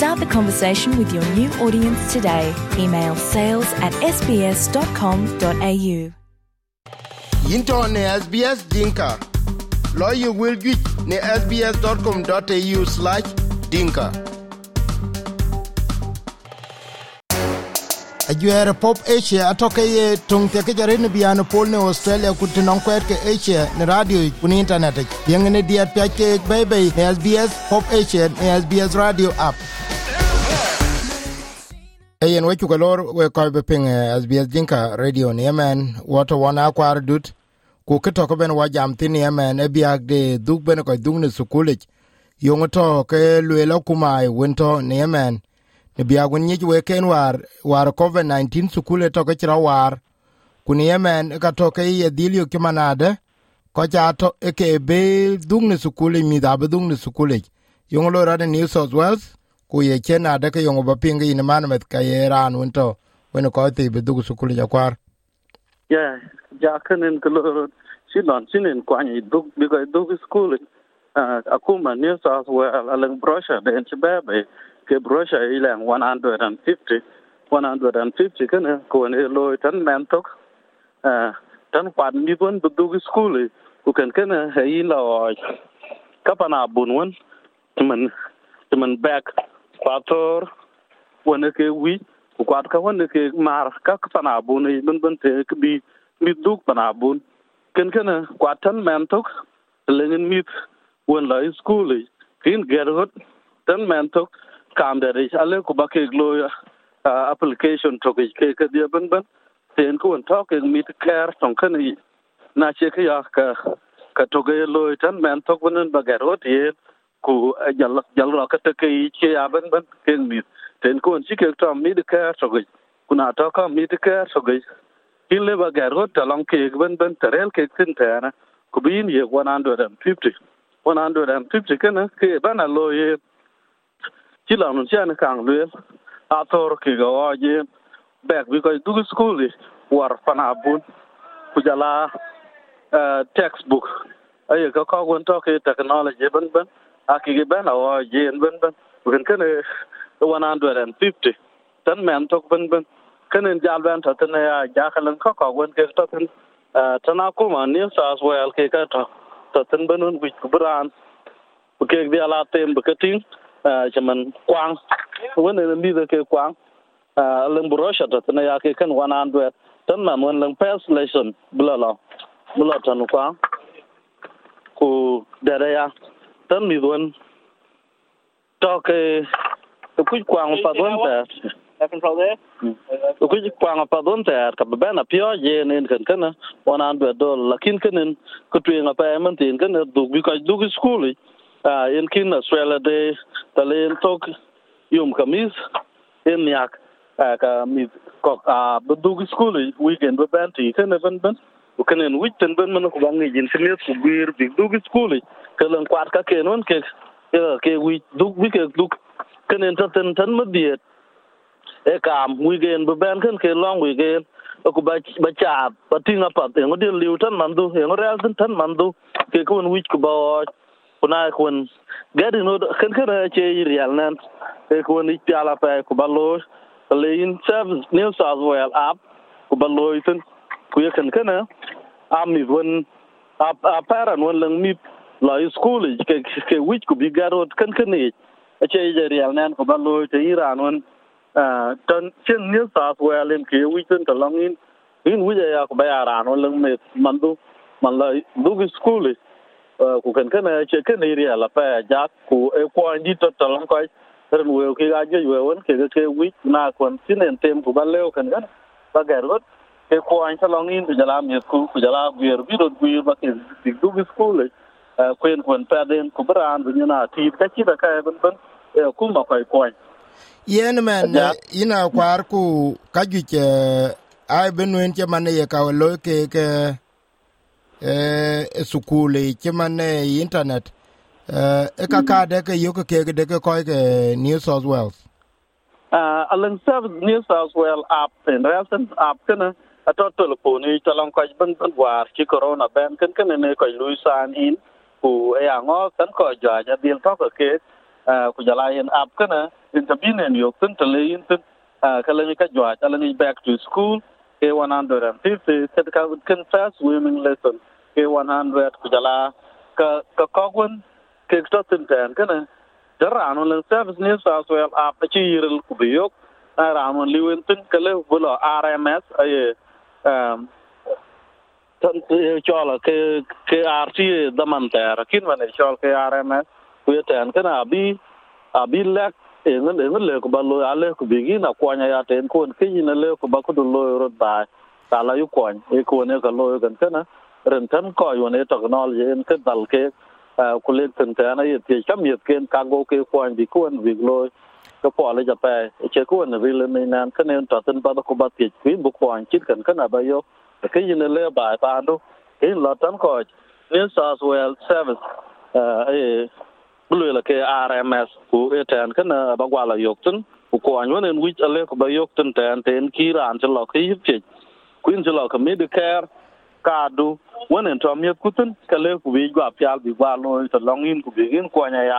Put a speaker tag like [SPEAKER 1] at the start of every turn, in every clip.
[SPEAKER 1] Start the conversation with your new audience today. Email sales at sbs.com.au.
[SPEAKER 2] into ne SBS Dinka. Lawyer will get ne sbs.com.au slash dinka. ajuere pop asia atoke ye tung te ke jare ne biano pol ne australia ku te non kwet ke asia ne radio ku ni internet yeng ne dia pya ke bebe ne sbs pop asia ne sbs radio app eyen wecu ke lor we koy be ping sbs dinka radio ne yemen woto wana kwar dut. Ku ke to ben wa jam tin yemen e biag de duk ben ko dung ne sukulich. Yongo to ke lwelo kumai wento ne yemen ne biag wen nyej we ken war war covid 19 sukule to ke chira war. Kuni yemen ka to ke ye dilio kimanade. Ko ja to e ke be dung ne sukule mi da be dung ne sukule yongo lo ra new south wales ku ye chen de ke yongo ba pinga in man met ka ye ran wento wen ko te be dug sukule ja kwar
[SPEAKER 3] Yeah, ja kanin kalo sinon sinin kwani duk bigo duk school uh, ah, akuma New South Wales alang brochure de en chibabe ke brochure ilang 150 150 kana ko ne lo tan man tok uh, ah, tan kwan mi bon duk school ku kan kana hayi la kapana bunwan tuman tuman back kwator wani ke wi ku kwat ka wani ke mar ka pana bun e bun bun te ke bi, mi duk pana bun. Ken ken kwatan tan tok lengen mit won la school e, kin gerhot tan man tok, kam der i ale ku ba ke glo application tok ke ke ke dia bun bun ten ku won tok mit care tong ken na che ke ya ka ka tok ge lo tan man tok won ba gerot ye ku jal jal ro ka te ke che a ben ben ke mi ten ko chi ke tra mi de ka so ge ku na ta ka mi de ka so ge kin le ba ga ro ta long ke ben ben terel ke tin ta na ku bin ye 150 150 ke na ke ba na lo ye chi la nun cha na kang le a tor ke ga wa ye back bi ko du school war pana bun ku jala textbook. Ayo ka ka gon to ke technology ben ben akigi ben a wa ye ben ben kun kana 150 tan men tok ben ben kanen jal ben ta tan ya ja kalan ko ko gon ke to tan tan kuma ni sa as well ke ka to to tan ben un wich bran ke bi ala tem be ketin chaman kwang wen ne mi de ke kwang leng brosha ta tan ya ke kan 100 tan ma wen leng pes lesson bula la bula tan kwang ku dere ya tan mi don to ke ku kwang pa don ta ku kwang pa don ta ka ba na pyo ye ne kan kana wana ando do lakin kanen ku tu nga pa man tin kan du bi ka du school a in kin australia de talen tok yum kamis in yak ka mi ko a du school weekend ba ban ti kan ban ban ku kanen ten ben man ku bang yin sin ku gwir bi du school kelen kwat ka ken kenon ke ke wi du wi ke du kenen ta ten tan madiet e kam weekend be ben ken ke long weekend e ku ba ba cha ba tinga pat te ngo liu tan mandu e ngo real tan tan mandu, ke kun wich ku ba kuna e kun gadi no ken ken che real nan e kun ni piala pa ku ba lo lein service new south wales app ku ba lo tin ku yekan kana am ni won a lang mi la school ke ke wich ku bigarot kan kan ni. Ache je real nan ko balo te iran won ton chen new south wales em ke wich ton to long in. In wi ya ko ba ran lang me mandu man la du school ku kan kana che kan ni real pa ja ku e ko ndi to to long ko ren we ke ga je we won ke ke wich na kon sinen tem ku ballo kan kan ba garot. ke kuany ca lɔŋ in ku jala miɛth ku ku jala guier bi rot guir ba eh, ke dik du bi skul kuen kuen pɛdin ku bi raan bi nyina tiit ka ci daka bin eh, ku ma kɔc kuany
[SPEAKER 2] yen men eh, ina kwar ku ka juic ai bin wen ce mane ye kawe loi kek sukul ce mane internet. E kakadeke yoke kek deke kɔcke new south wales.
[SPEAKER 3] Uh, Alang Service New South Wales app and Reference app kena ato telephone ni talang ko ban ban war chi corona ben kan kan ne ko lui sign in. Ku e ango kan ko ja ja dil to ko ke ku jala in app kana in tabinen yo kan tele in tin uh, kala ni ka jwa kala ni back to school ke 150 kan ka kan first swimming lesson ke 100 ku jala ka ka kogwen ke to tin tan kana Darano lang service ni sa so app chi yiril ku biyok rano liwen tin kale bulo RMS ay um RC chola ke ke RT damanter kin man chol ke RMS ku yeten kana abi abi lek engen engen le ku balo ale ku bigi na kwanya ya ten kon kin na le ku ba ku do lo ro ba sala yu kwany e ko ne ka lo gan kana ren tan ko yo ne technology en ke dal ke kulik tin ta na yet ke kam yet ken ka go ke kwan bi kon bi lo ก็พอเลยจะไปเชื่อกูหนวิลเลมินันก็เนินตัดสินปาตะกบัติดวิบุควานชิตกันขนาดใบยกแต่ก็ยินเลือบ่ายปานดูเห็นหลอดทั้คอยนิวซาสเวลเซเว่นเอ่อเอ่อบลูลเคอาร์เอ็มเอสกูเอแทนกันบางว่าละยกจนกูควานวันนึงวิจอะไรก็ใบยกจนแทนเทนคีรานจะหลอกให้ยิบจิตคุณจะหลอกกัมิดแคร์การดูวันนึงทำมยับกุตันก็เลยกูวิจว่าพิจารณาว่าลอยสลองยินกูวิ่งควานี้ยา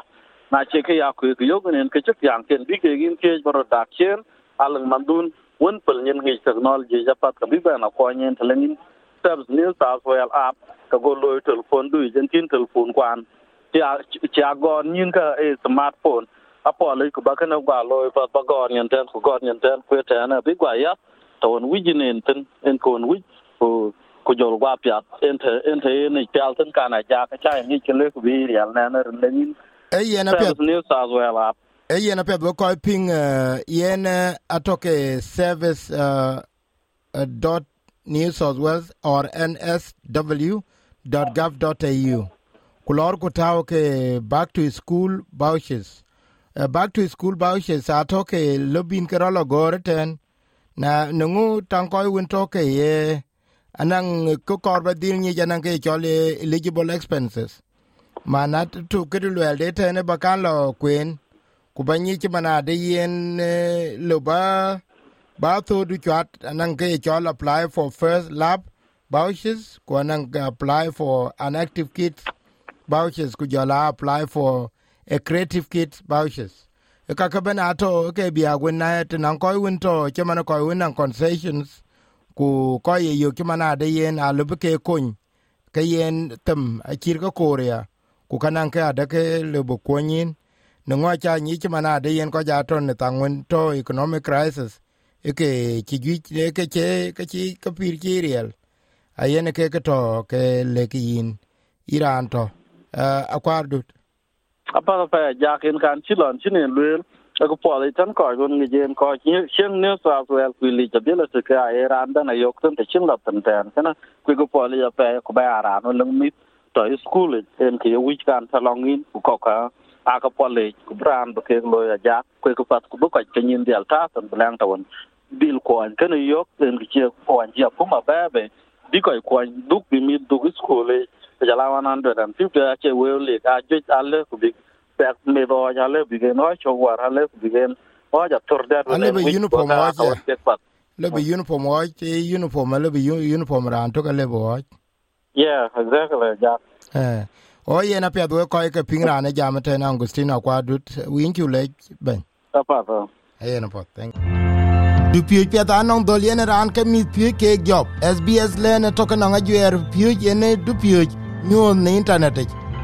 [SPEAKER 3] na che ke ya ku ku yogen ke chuk yang ken bi ke gin ke baro dak chen alang mandun won pel nyen ngi technology ja pat ka bi ba na kwanya to lengin tabs ni sa so yal app ka go loy telephone du jen tin telephone kwan ya cha gon nyin ka e smartphone. Apo le ku ba kana gwa loy pa ba gon nyen ten ku gon nyen ten ku ten na bi gwa ya to won wi jin en ten en ko won wi ko ku jol gwa pya en te en te ni pial tin kana ja ka cha ni chen le ku bi real na na ren ni
[SPEAKER 2] yen a pet
[SPEAKER 3] ni sa up
[SPEAKER 2] e yen a pet ko ping uh, yen atoke service uh, uh, dot New South Wales or nsw.gov.au kulor ku tau ke back to school vouchers uh, back to school vouchers atoke lobin ke rolo gore ten. Na nungu tankoy win toke ye anang ko korba dil ni janang ke chole eligible expenses mana tu ke lwel de tene bakan lo kwen. Ku ba nyi mana de yen eh, lo ba ba to du chat anang ke chol apply for first lab vouchers ku anang apply for an active kit vouchers ku jola apply for a creative kit vouchers. E ka ka bena to ke bia gwen na et nan ko win to che mana ko win nan concessions ku ko ye yo ki mana de yen a lu ke kun ke yen tem a kir ko korea ku kanan ke adake lebo kuonyin ne ŋo ca nyic man ade yen ko ja ton ne thaŋwen to economic crisis. Eke ci juic eke ce ke ci ke pir ci riel ayen ke ke to ke lek yin. Iran to. Akwar dut.
[SPEAKER 3] Apara pa ja ken kan ci lon ci ne luel ko pole tan ko gon ni jen ko ni chen ne sa wel ku li jabe la se ka iran e da na yok tan te chin la tan tan kana ku ko pole ya pa ko ba ara no lung mit to school en ke wi kan ta long in ku ko ka a ka po le ku bran ba ke lo ya ja ku ko pat ku ko ka nyin del ta tan blang ta won bil ko an kana yok en ke ko an ja pu ma ba be bi ko ko duk bi mi duk school e jala wan hundred and fifty a che we le ka je ale ku bi pek me do ya le bi gen o cho war ale ku bi gen o ja tor der Ale be uniform wa che. pat
[SPEAKER 2] le be uniform wa che uniform le be uniform ran to ka le bo
[SPEAKER 3] yeah exactly ja
[SPEAKER 2] eh. O yen apia do ko ke pingra ne jam te na Agustina kwa dut. Win chu le ben?
[SPEAKER 3] Apa pa
[SPEAKER 2] eh na pa thank du pye pia da nong dol yen ran ke mi pye ke job sbs le ne to na pye ye ne du pye nyu ne internet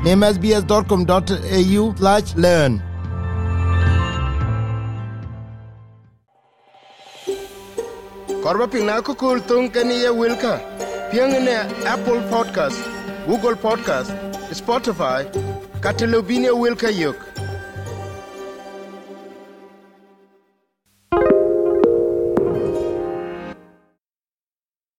[SPEAKER 2] name sbs.com.au/learn korba pina ko kul tung ke ni ye wilka pieng'ne apple podcast google podcast spotify kata lobine wilkayok